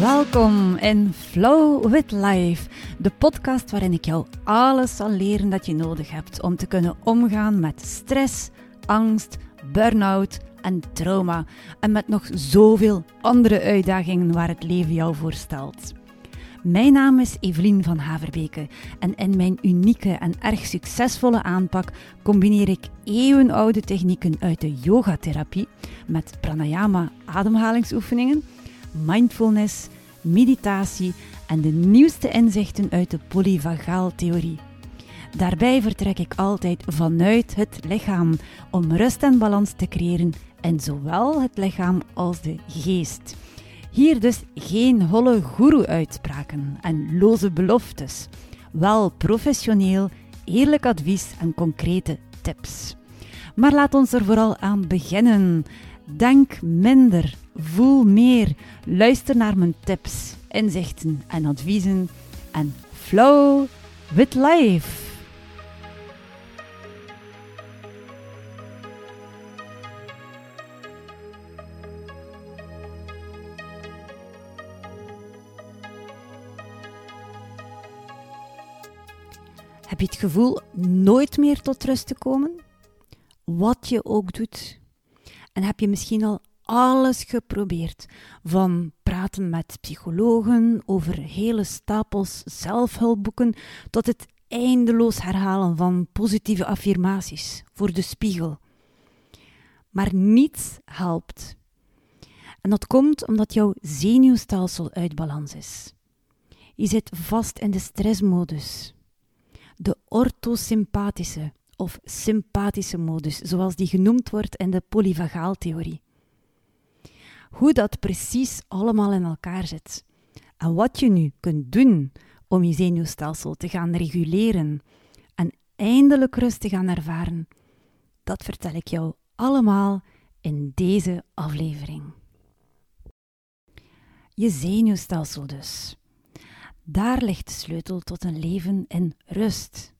Welkom in Flow with Life, de podcast waarin ik jou alles zal leren dat je nodig hebt om te kunnen omgaan met stress, angst, burn-out en trauma en met nog zoveel andere uitdagingen waar het leven jou voor stelt. Mijn naam is Evelien van Haverbeke en in mijn unieke en erg succesvolle aanpak combineer ik eeuwenoude technieken uit de yogatherapie met pranayama ademhalingsoefeningen, mindfulness, meditatie en de nieuwste inzichten uit de polyvagaaltheorie. Daarbij vertrek ik altijd vanuit het lichaam om rust en balans te creëren in zowel het lichaam als de geest. Hier dus geen holle goeroe-uitspraken en loze beloftes. Wel professioneel, eerlijk advies en concrete tips. Maar laat ons er vooral aan beginnen. Denk minder, voel meer, luister naar mijn tips, inzichten en adviezen en flow with life. Heb je het gevoel nooit meer tot rust te komen? Wat je ook doet. En heb je misschien al alles geprobeerd. Van praten met psychologen over hele stapels zelfhulpboeken tot het eindeloos herhalen van positieve affirmaties voor de spiegel. Maar niets helpt. En dat komt omdat jouw zenuwstelsel uit balans is. Je zit vast in de stressmodus. De orthosympathische of sympathische modus, zoals die genoemd wordt in de polyvagaaltheorie. Hoe dat precies allemaal in elkaar zit en wat je nu kunt doen om je zenuwstelsel te gaan reguleren en eindelijk rust te gaan ervaren, dat vertel ik jou allemaal in deze aflevering. Je zenuwstelsel dus. Daar ligt de sleutel tot een leven in rust.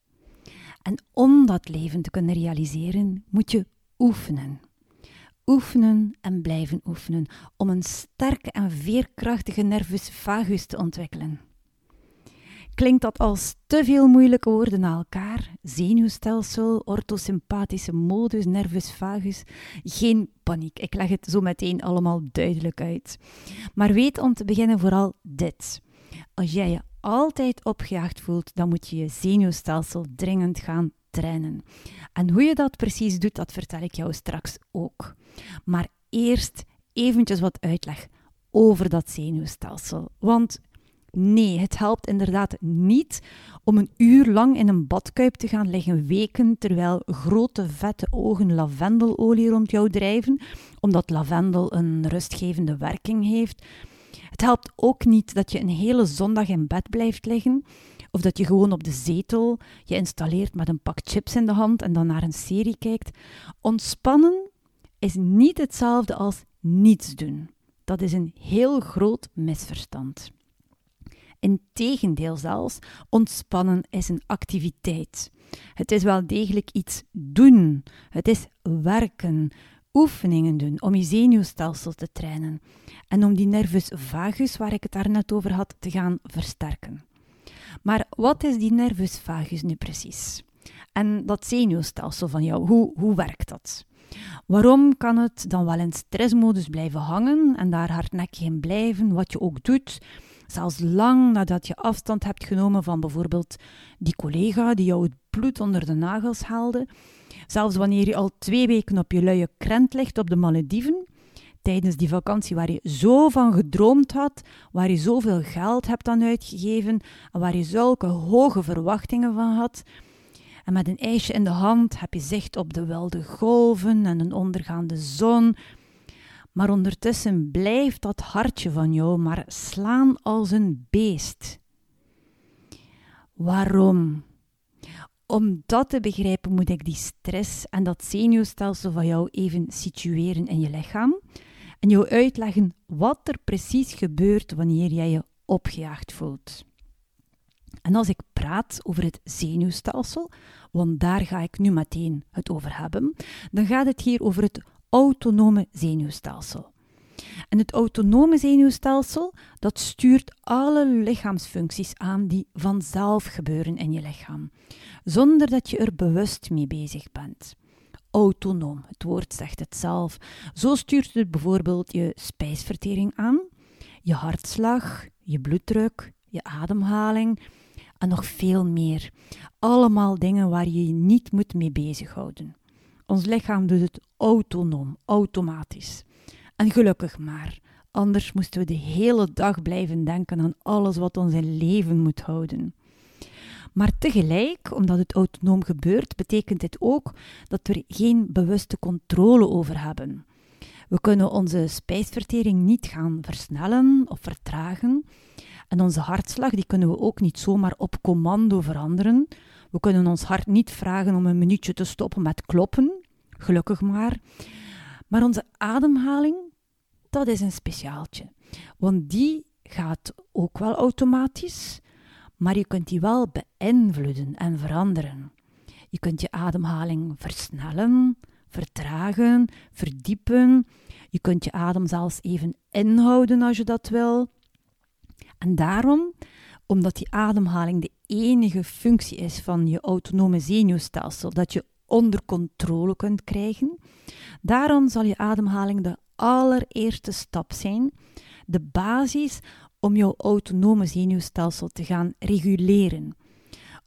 En om dat leven te kunnen realiseren, moet je oefenen. Oefenen en blijven oefenen om een sterke en veerkrachtige nervus vagus te ontwikkelen. Klinkt dat als te veel moeilijke woorden na elkaar? Zenuwstelsel, orthosympathische modus, nervus vagus? Geen paniek, ik leg het zo meteen allemaal duidelijk uit. Maar weet om te beginnen vooral dit. Als jij je altijd opgejaagd voelt, dan moet je je zenuwstelsel dringend gaan trainen. En hoe je dat precies doet, dat vertel ik jou straks ook. Maar eerst eventjes wat uitleg over dat zenuwstelsel. Want nee, het helpt inderdaad niet om een uur lang in een badkuip te gaan liggen weken terwijl grote vette ogen lavendelolie rond jou drijven, omdat lavendel een rustgevende werking heeft. Het helpt ook niet dat je een hele zondag in bed blijft liggen, of dat je gewoon op de zetel je installeert met een pak chips in de hand en dan naar een serie kijkt. Ontspannen is niet hetzelfde als niets doen. Dat is een heel groot misverstand. Integendeel zelfs, ontspannen is een activiteit. Het is wel degelijk iets doen. Het is werken, oefeningen doen om je zenuwstelsel te trainen en om die nervus vagus, waar ik het daarnet over had, te gaan versterken. Maar wat is die nervus vagus nu precies? En dat zenuwstelsel van jou, hoe, hoe werkt dat? Waarom kan het dan wel in stressmodus blijven hangen en daar hardnekkig in blijven, wat je ook doet, zelfs lang nadat je afstand hebt genomen van bijvoorbeeld die collega die jou het bloed onder de nagels haalde, zelfs wanneer je al twee weken op je luie krent ligt op de Malediven, tijdens die vakantie waar je zo van gedroomd had, waar je zoveel geld hebt aan uitgegeven en waar je zulke hoge verwachtingen van had. En met een ijsje in de hand heb je zicht op de wilde golven en een ondergaande zon. Maar ondertussen blijft dat hartje van jou maar slaan als een beest. Waarom? Om dat te begrijpen moet ik die stress en dat zenuwstelsel van jou even situeren in je lichaam en jou uitleggen wat er precies gebeurt wanneer jij je opgejaagd voelt. En als ik praat over het zenuwstelsel, want daar ga ik nu meteen het over hebben, dan gaat het hier over het autonome zenuwstelsel. En het autonome zenuwstelsel dat stuurt alle lichaamsfuncties aan die vanzelf gebeuren in je lichaam, zonder dat je er bewust mee bezig bent. Autonoom, het woord zegt het zelf. Zo stuurt het bijvoorbeeld je spijsvertering aan, je hartslag, je bloeddruk, je ademhaling en nog veel meer. Allemaal dingen waar je je niet moet mee bezighouden. Ons lichaam doet het autonoom, automatisch. En gelukkig maar, anders moesten we de hele dag blijven denken aan alles wat ons in leven moet houden. Maar tegelijk, omdat het autonoom gebeurt, betekent dit ook dat we er geen bewuste controle over hebben. We kunnen onze spijsvertering niet gaan versnellen of vertragen. En onze hartslag die kunnen we ook niet zomaar op commando veranderen. We kunnen ons hart niet vragen om een minuutje te stoppen met kloppen, gelukkig maar. Maar onze ademhaling, dat is een speciaaltje. Want die gaat ook wel automatisch, maar je kunt die wel beïnvloeden en veranderen. Je kunt je ademhaling versnellen, vertragen, verdiepen. Je kunt je adem zelfs even inhouden als je dat wil. En daarom, omdat die ademhaling de enige functie is van je autonome zenuwstelsel, dat je onder controle kunt krijgen, daarom zal je ademhaling de allereerste stap zijn, de basis om jouw autonome zenuwstelsel te gaan reguleren,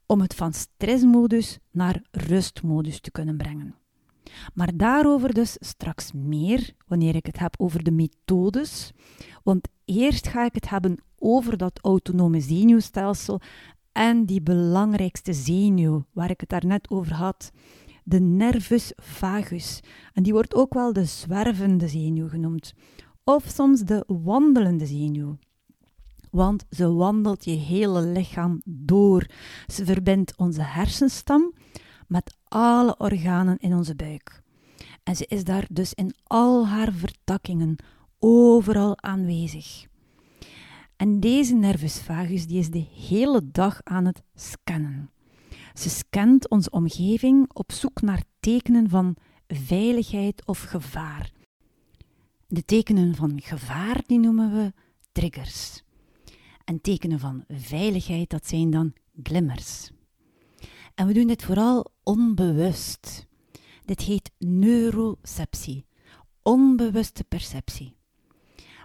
om het van stressmodus naar rustmodus te kunnen brengen. Maar daarover dus straks meer wanneer ik het heb over de methodes, want eerst ga ik het hebben over dat autonome zenuwstelsel en die belangrijkste zenuw waar ik het daarnet over had, de nervus vagus. En die wordt ook wel de zwervende zenuw genoemd, of soms de wandelende zenuw. Want ze wandelt je hele lichaam door. Ze verbindt onze hersenstam met alle organen in onze buik. En ze is daar dus in al haar vertakkingen overal aanwezig. En deze nervus vagus die is de hele dag aan het scannen. Ze scant onze omgeving op zoek naar tekenen van veiligheid of gevaar. De tekenen van gevaar die noemen we triggers. En tekenen van veiligheid dat zijn dan glimmers. En we doen dit vooral onbewust. Dit heet neuroceptie, onbewuste perceptie.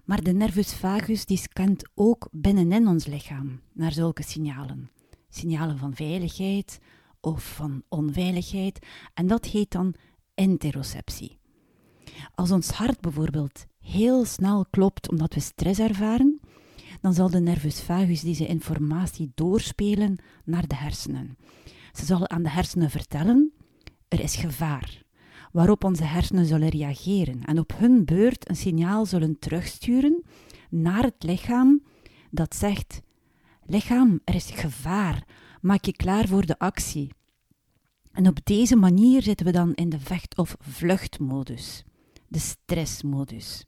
Maar de nervus vagus die scant ook binnenin ons lichaam naar zulke signalen. Signalen van veiligheid of van onveiligheid. En dat heet dan interoceptie. Als ons hart bijvoorbeeld heel snel klopt omdat we stress ervaren, dan zal de nervus vagus deze informatie doorspelen naar de hersenen. Ze zal aan de hersenen vertellen: er is gevaar waarop onze hersenen zullen reageren en op hun beurt een signaal zullen terugsturen naar het lichaam dat zegt: Lichaam, er is gevaar, maak je klaar voor de actie. En op deze manier zitten we dan in de vecht- of vluchtmodus, de stressmodus.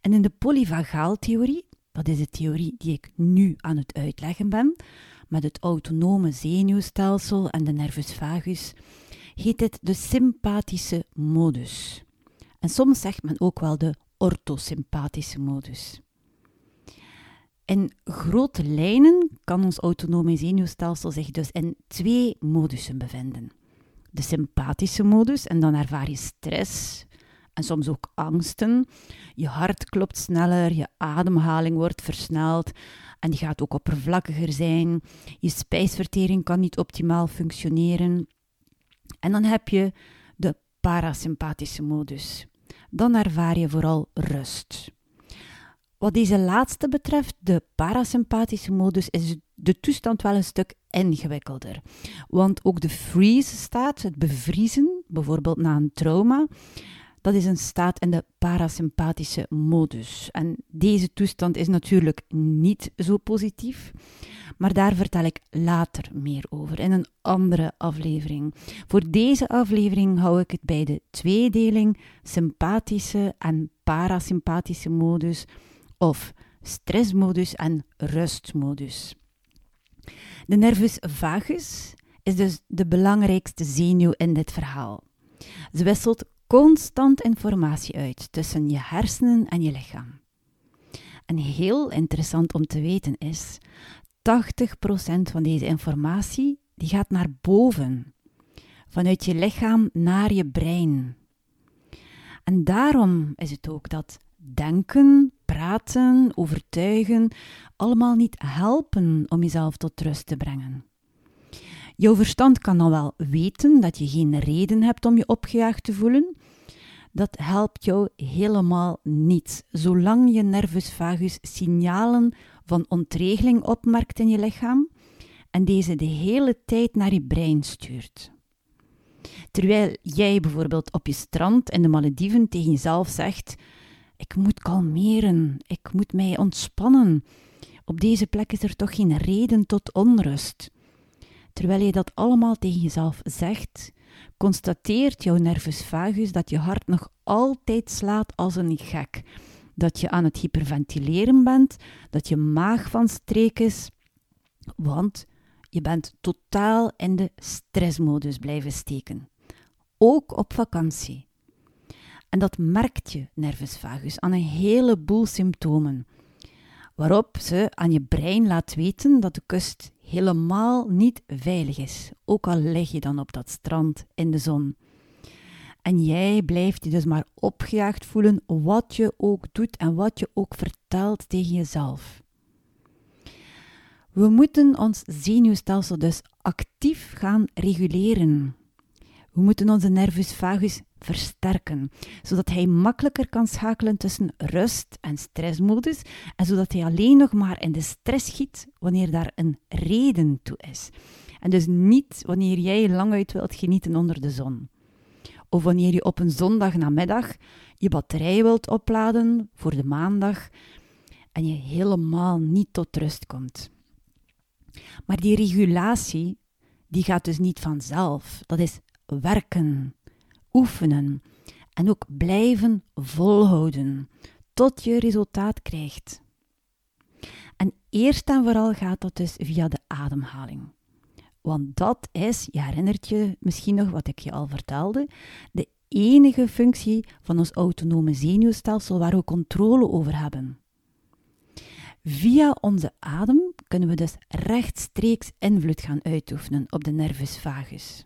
En in de polyvagaaltheorie, dat is de theorie die ik nu aan het uitleggen ben, met het autonome zenuwstelsel en de nervus vagus, heet dit de sympathische modus. En soms zegt men ook wel de orthosympathische modus. In grote lijnen kan ons autonome zenuwstelsel zich dus in twee modussen bevinden. De sympathische modus, en dan ervaar je stress en soms ook angsten. Je hart klopt sneller, je ademhaling wordt versneld en die gaat ook oppervlakkiger zijn. Je spijsvertering kan niet optimaal functioneren. En dan heb je de parasympathische modus. Dan ervaar je vooral rust. Wat deze laatste betreft, de parasympathische modus, is de toestand wel een stuk ingewikkelder. Want ook de freeze-staat, het bevriezen, bijvoorbeeld na een trauma, dat is een staat in de parasympathische modus. En deze toestand is natuurlijk niet zo positief, maar daar vertel ik later meer over in een andere aflevering. Voor deze aflevering hou ik het bij de tweedeling sympathische en parasympathische modus of stressmodus en rustmodus. De nervus vagus is dus de belangrijkste zenuw in dit verhaal. Ze wisselt constant informatie uit tussen je hersenen en je lichaam. En heel interessant om te weten is, 80% van deze informatie die gaat naar boven, vanuit je lichaam naar je brein. En daarom is het ook dat denken, praten, overtuigen allemaal niet helpen om jezelf tot rust te brengen. Jouw verstand kan dan wel weten dat je geen reden hebt om je opgejaagd te voelen. Dat helpt jou helemaal niet, zolang je nervus vagus signalen van ontregeling opmerkt in je lichaam en deze de hele tijd naar je brein stuurt. Terwijl jij bijvoorbeeld op je strand in de Malediven tegen jezelf zegt: Ik moet kalmeren, ik moet mij ontspannen. Op deze plek is er toch geen reden tot onrust. Terwijl je dat allemaal tegen jezelf zegt, constateert jouw nervus vagus dat je hart nog altijd slaat als een gek. Dat je aan het hyperventileren bent, dat je maag van streek is, want je bent totaal in de stressmodus blijven steken. Ook op vakantie. En dat merkt je nervus vagus aan een heleboel symptomen. Waarop ze aan je brein laat weten dat de kust helemaal niet veilig is, ook al lig je dan op dat strand in de zon. En jij blijft je dus maar opgejaagd voelen, wat je ook doet en wat je ook vertelt tegen jezelf. We moeten ons zenuwstelsel dus actief gaan reguleren. We moeten onze nervus vagus versterken, zodat hij makkelijker kan schakelen tussen rust- en stressmodus en zodat hij alleen nog maar in de stress schiet wanneer daar een reden toe is. En dus niet wanneer jij lang uit wilt genieten onder de zon. Of wanneer je op een zondagnamiddag je batterij wilt opladen voor de maandag en je helemaal niet tot rust komt. Maar die regulatie, die gaat dus niet vanzelf. Dat is werken, oefenen en ook blijven volhouden tot je resultaat krijgt. En eerst en vooral gaat dat dus via de ademhaling. Want dat is, je herinnert je misschien nog wat ik je al vertelde, de enige functie van ons autonome zenuwstelsel waar we controle over hebben. Via onze adem kunnen we dus rechtstreeks invloed gaan uitoefenen op de nervus vagus.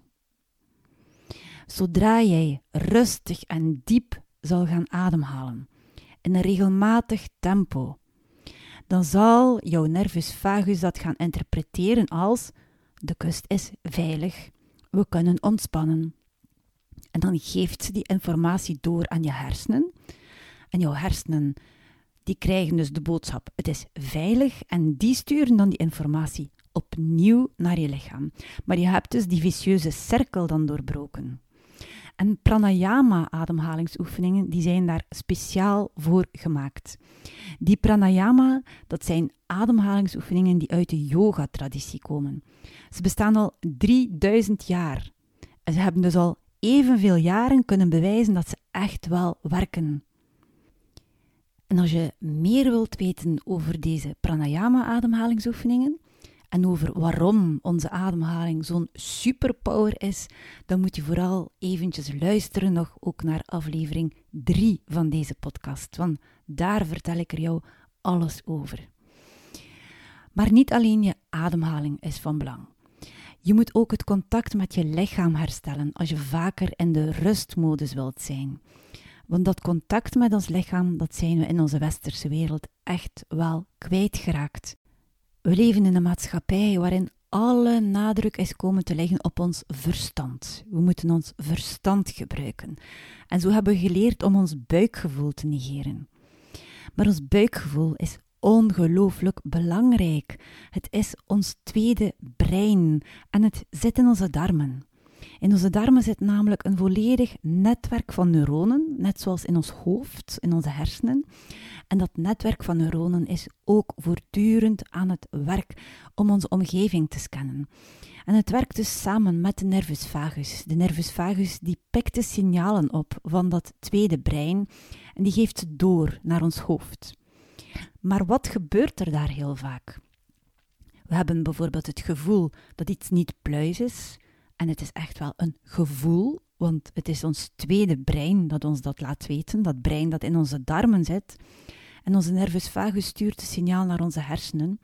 Zodra jij rustig en diep zal gaan ademhalen, in een regelmatig tempo, dan zal jouw nervus vagus dat gaan interpreteren als de kust is veilig, we kunnen ontspannen. En dan geeft ze die informatie door aan je hersenen. En jouw hersenen die krijgen dus de boodschap: het is veilig en die sturen dan die informatie opnieuw naar je lichaam. Maar je hebt dus die vicieuze cirkel dan doorbroken. En pranayama-ademhalingsoefeningen die zijn daar speciaal voor gemaakt. Die pranayama, dat zijn ademhalingsoefeningen die uit de yoga-traditie komen. Ze bestaan al 3000 jaar. En ze hebben dus al evenveel jaren kunnen bewijzen dat ze echt wel werken. En als je meer wilt weten over deze pranayama-ademhalingsoefeningen en over waarom onze ademhaling zo'n superpower is, dan moet je vooral eventjes luisteren nog ook naar aflevering 3 van deze podcast, want daar vertel ik er jou alles over. Maar niet alleen je ademhaling is van belang. Je moet ook het contact met je lichaam herstellen als je vaker in de rustmodus wilt zijn. Want dat contact met ons lichaam, dat zijn we in onze westerse wereld echt wel kwijtgeraakt. We leven in een maatschappij waarin alle nadruk is komen te leggen op ons verstand. We moeten ons verstand gebruiken. En zo hebben we geleerd om ons buikgevoel te negeren. Maar ons buikgevoel is ongelooflijk belangrijk. Het is ons tweede brein en het zit in onze darmen. In onze darmen zit namelijk een volledig netwerk van neuronen, net zoals in ons hoofd, in onze hersenen. En dat netwerk van neuronen is ook voortdurend aan het werk om onze omgeving te scannen. En het werkt dus samen met de nervus vagus. De nervus vagus die pikt de signalen op van dat tweede brein en die geeft ze door naar ons hoofd. Maar wat gebeurt er daar heel vaak? We hebben bijvoorbeeld het gevoel dat iets niet pluis is. En het is echt wel een gevoel, want het is ons tweede brein dat ons dat laat weten. Dat brein dat in onze darmen zit. En onze nervus vagus stuurt het signaal naar onze hersenen.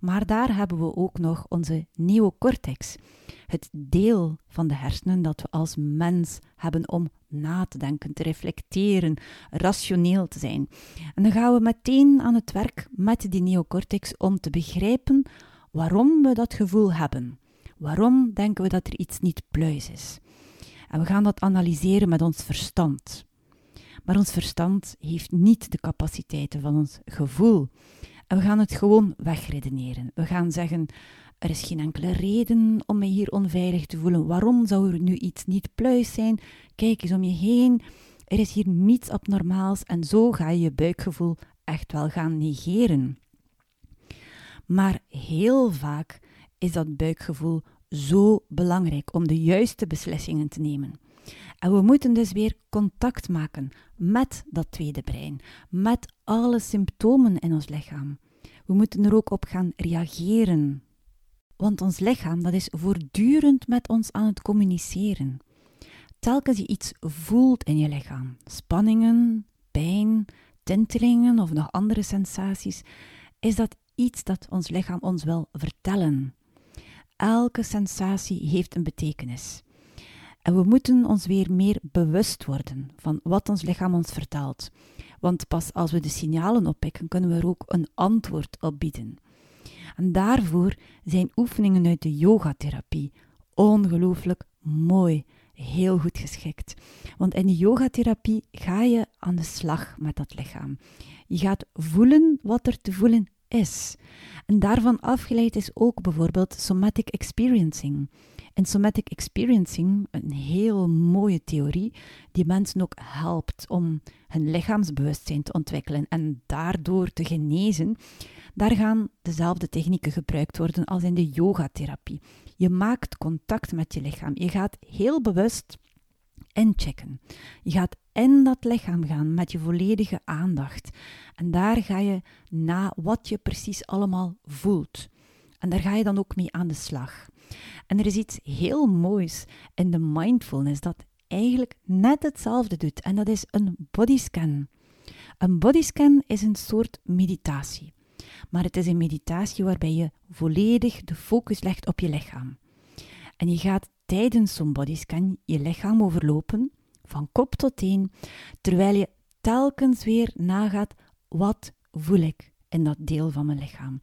Maar daar hebben we ook nog onze neocortex, het deel van de hersenen dat we als mens hebben om na te denken, te reflecteren, rationeel te zijn. En dan gaan we meteen aan het werk met die neocortex om te begrijpen waarom we dat gevoel hebben. Waarom denken we dat er iets niet pluis is? En we gaan dat analyseren met ons verstand. Maar ons verstand heeft niet de capaciteiten van ons gevoel. En we gaan het gewoon wegredeneren. We gaan zeggen: er is geen enkele reden om me hier onveilig te voelen. Waarom zou er nu iets niet pluis zijn? Kijk eens om je heen. Er is hier niets abnormaals en zo ga je je buikgevoel echt wel gaan negeren. Maar heel vaak is dat buikgevoel zo belangrijk om de juiste beslissingen te nemen. En we moeten dus weer contact maken met dat tweede brein, met alle symptomen in ons lichaam. We moeten er ook op gaan reageren. Want ons lichaam dat is voortdurend met ons aan het communiceren. Telkens je iets voelt in je lichaam, spanningen, pijn, tintelingen of nog andere sensaties, is dat iets dat ons lichaam ons wil vertellen. Elke sensatie heeft een betekenis. En we moeten ons weer meer bewust worden van wat ons lichaam ons vertelt. Want pas als we de signalen oppikken, kunnen we er ook een antwoord op bieden. En daarvoor zijn oefeningen uit de yogatherapie ongelooflijk mooi, heel goed geschikt. Want in de yogatherapie ga je aan de slag met dat lichaam. Je gaat voelen wat er te voelen is. En daarvan afgeleid is ook bijvoorbeeld somatic experiencing. En somatic experiencing, een heel mooie theorie, die mensen ook helpt om hun lichaamsbewustzijn te ontwikkelen en daardoor te genezen. Daar gaan dezelfde technieken gebruikt worden als in de yogatherapie. Je maakt contact met je lichaam. Je gaat heel bewust inchecken. Je gaat in dat lichaam gaan met je volledige aandacht. En daar ga je na wat je precies allemaal voelt. En daar ga je dan ook mee aan de slag. En er is iets heel moois in de mindfulness dat eigenlijk net hetzelfde doet. En dat is een bodyscan. Een bodyscan is een soort meditatie. Maar het is een meditatie waarbij je volledig de focus legt op je lichaam. En je gaat tijdens zo'n bodyscan je lichaam overlopen, van kop tot teen, terwijl je telkens weer nagaat: wat voel ik in dat deel van mijn lichaam?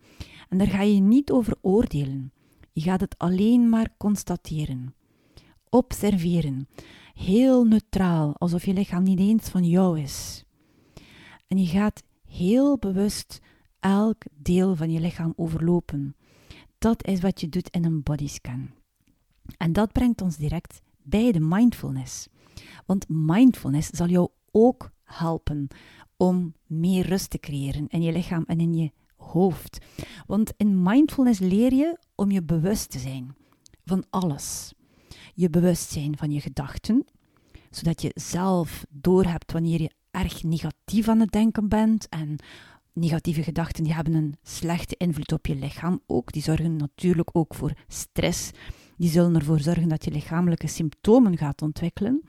En daar ga je niet over oordelen. Je gaat het alleen maar constateren. Observeren. Heel neutraal, alsof je lichaam niet eens van jou is. En je gaat heel bewust elk deel van je lichaam overlopen. Dat is wat je doet in een bodyscan. En dat brengt ons direct bij de mindfulness. Want mindfulness zal jou ook helpen om meer rust te creëren in je lichaam en in je hoofd. Want in mindfulness leer je om je bewust te zijn van alles. Je bewust zijn van je gedachten, zodat je zelf doorhebt wanneer je erg negatief aan het denken bent. En negatieve gedachten die hebben een slechte invloed op je lichaam ook. Die zorgen natuurlijk ook voor stress. Die zullen ervoor zorgen dat je lichamelijke symptomen gaat ontwikkelen.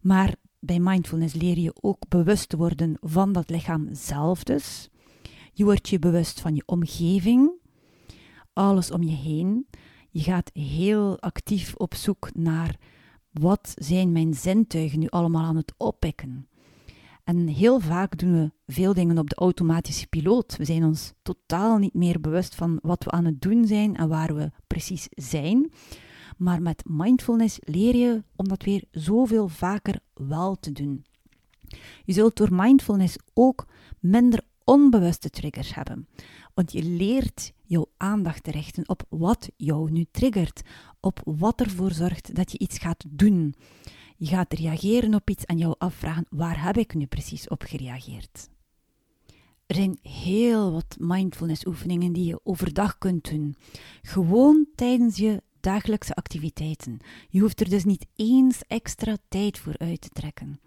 Maar bij mindfulness leer je ook bewust te worden van dat lichaam zelf dus. Je wordt je bewust van je omgeving, alles om je heen. Je gaat heel actief op zoek naar wat zijn mijn zintuigen nu allemaal aan het oppikken. En heel vaak doen we veel dingen op de automatische piloot. We zijn ons totaal niet meer bewust van wat we aan het doen zijn en waar we precies zijn. Maar met mindfulness leer je om dat weer zoveel vaker wel te doen. Je zult door mindfulness ook minder onbewuste triggers hebben. Want je leert jouw aandacht te richten op wat jou nu triggert, op wat ervoor zorgt dat je iets gaat doen. Je gaat reageren op iets en jou afvragen: waar heb ik nu precies op gereageerd? Er zijn heel wat mindfulness oefeningen die je overdag kunt doen. Gewoon tijdens je dagelijkse activiteiten. Je hoeft er dus niet eens extra tijd voor uit te trekken.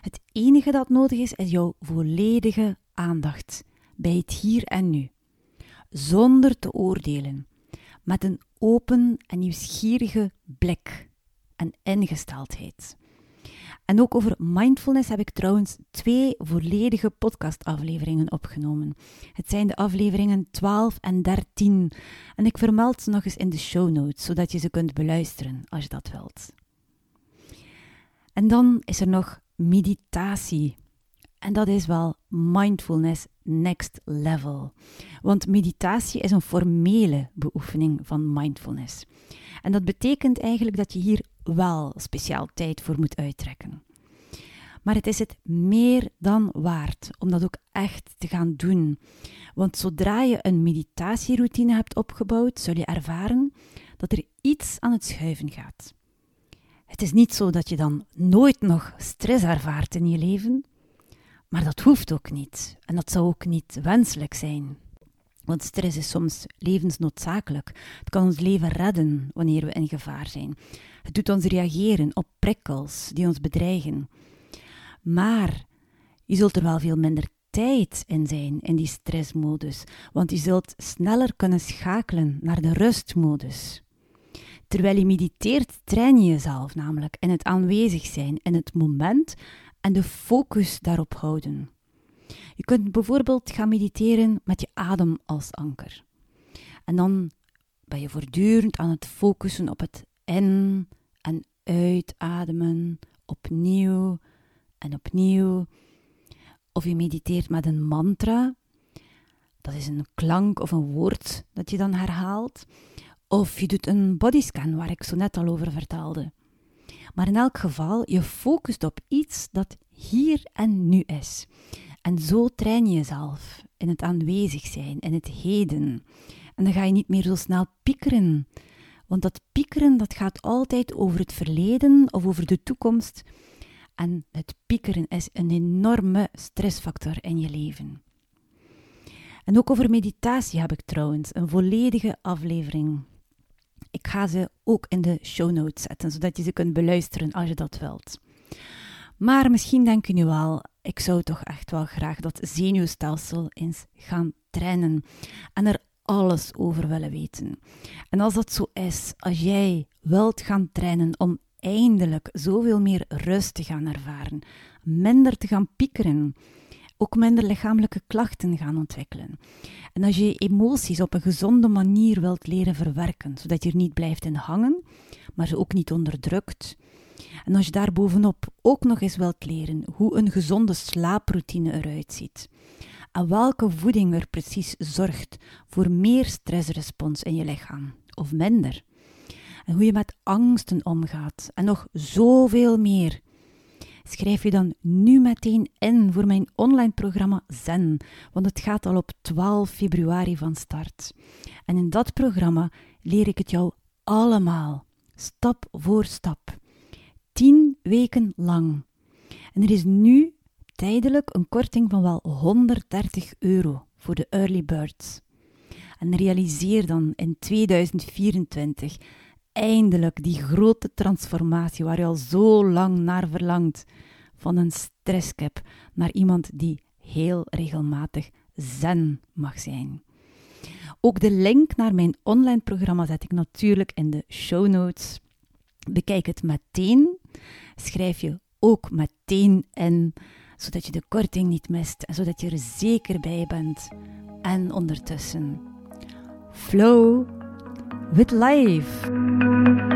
Het enige dat nodig is, is jouw volledige aandacht bij het hier en nu. Zonder te oordelen, met een open en nieuwsgierige blik en ingesteldheid. En ook over mindfulness heb ik trouwens twee volledige podcastafleveringen opgenomen. Het zijn de afleveringen 12 en 13. En ik vermeld ze nog eens in de show notes, zodat je ze kunt beluisteren als je dat wilt. En dan is er nog meditatie. En dat is wel mindfulness next level. Want meditatie is een formele beoefening van mindfulness. En dat betekent eigenlijk dat je hier wel speciaal tijd voor moet uittrekken. Maar het is het meer dan waard om dat ook echt te gaan doen. Want zodra je een meditatieroutine hebt opgebouwd, zul je ervaren dat er iets aan het schuiven gaat. Het is niet zo dat je dan nooit nog stress ervaart in je leven, maar dat hoeft ook niet. En dat zou ook niet wenselijk zijn. Want stress is soms levensnoodzakelijk. Het kan ons leven redden wanneer we in gevaar zijn. Het doet ons reageren op prikkels die ons bedreigen. Maar je zult er wel veel minder tijd in zijn in die stressmodus, want je zult sneller kunnen schakelen naar de rustmodus. Terwijl je mediteert, train je jezelf namelijk in het aanwezig zijn in het moment en de focus daarop houden. Je kunt bijvoorbeeld gaan mediteren met je adem als anker. En dan ben je voortdurend aan het focussen op het in- en uitademen, opnieuw en opnieuw. Of je mediteert met een mantra. Dat is een klank of een woord dat je dan herhaalt. Of je doet een bodyscan, waar ik zo net al over vertelde. Maar in elk geval, je focust op iets dat hier en nu is. En zo train je jezelf in het aanwezig zijn, in het heden. En dan ga je niet meer zo snel piekeren. Want dat piekeren, dat gaat altijd over het verleden of over de toekomst. En het piekeren is een enorme stressfactor in je leven. En ook over meditatie heb ik trouwens een volledige aflevering. Ik ga ze ook in de show notes zetten, zodat je ze kunt beluisteren als je dat wilt. Maar misschien denk je nu wel, ik zou toch echt wel graag dat zenuwstelsel eens gaan trainen en er alles over willen weten. En als dat zo is, als jij wilt gaan trainen om eindelijk zoveel meer rust te gaan ervaren, minder te gaan piekeren, ook minder lichamelijke klachten gaan ontwikkelen. En als je emoties op een gezonde manier wilt leren verwerken, zodat je er niet blijft in hangen, maar ze ook niet onderdrukt. En als je daar bovenop ook nog eens wilt leren hoe een gezonde slaaproutine eruit ziet. En welke voeding er precies zorgt voor meer stressrespons in je lichaam, of minder. En hoe je met angsten omgaat en nog zoveel meer schrijf je dan nu meteen in voor mijn online programma Zen, want het gaat al op 12 februari van start. En in dat programma leer ik het jou allemaal, stap voor stap. 10 weken lang. En er is nu tijdelijk een korting van wel 130 euro voor de early birds. En realiseer dan in 2024 eindelijk die grote transformatie waar je al zo lang naar verlangt. Van een stresskip naar iemand die heel regelmatig zen mag zijn. Ook de link naar mijn online programma zet ik natuurlijk in de show notes. Bekijk het meteen. Schrijf je ook meteen in, zodat je de korting niet mist en zodat je er zeker bij bent. En ondertussen, flow with life.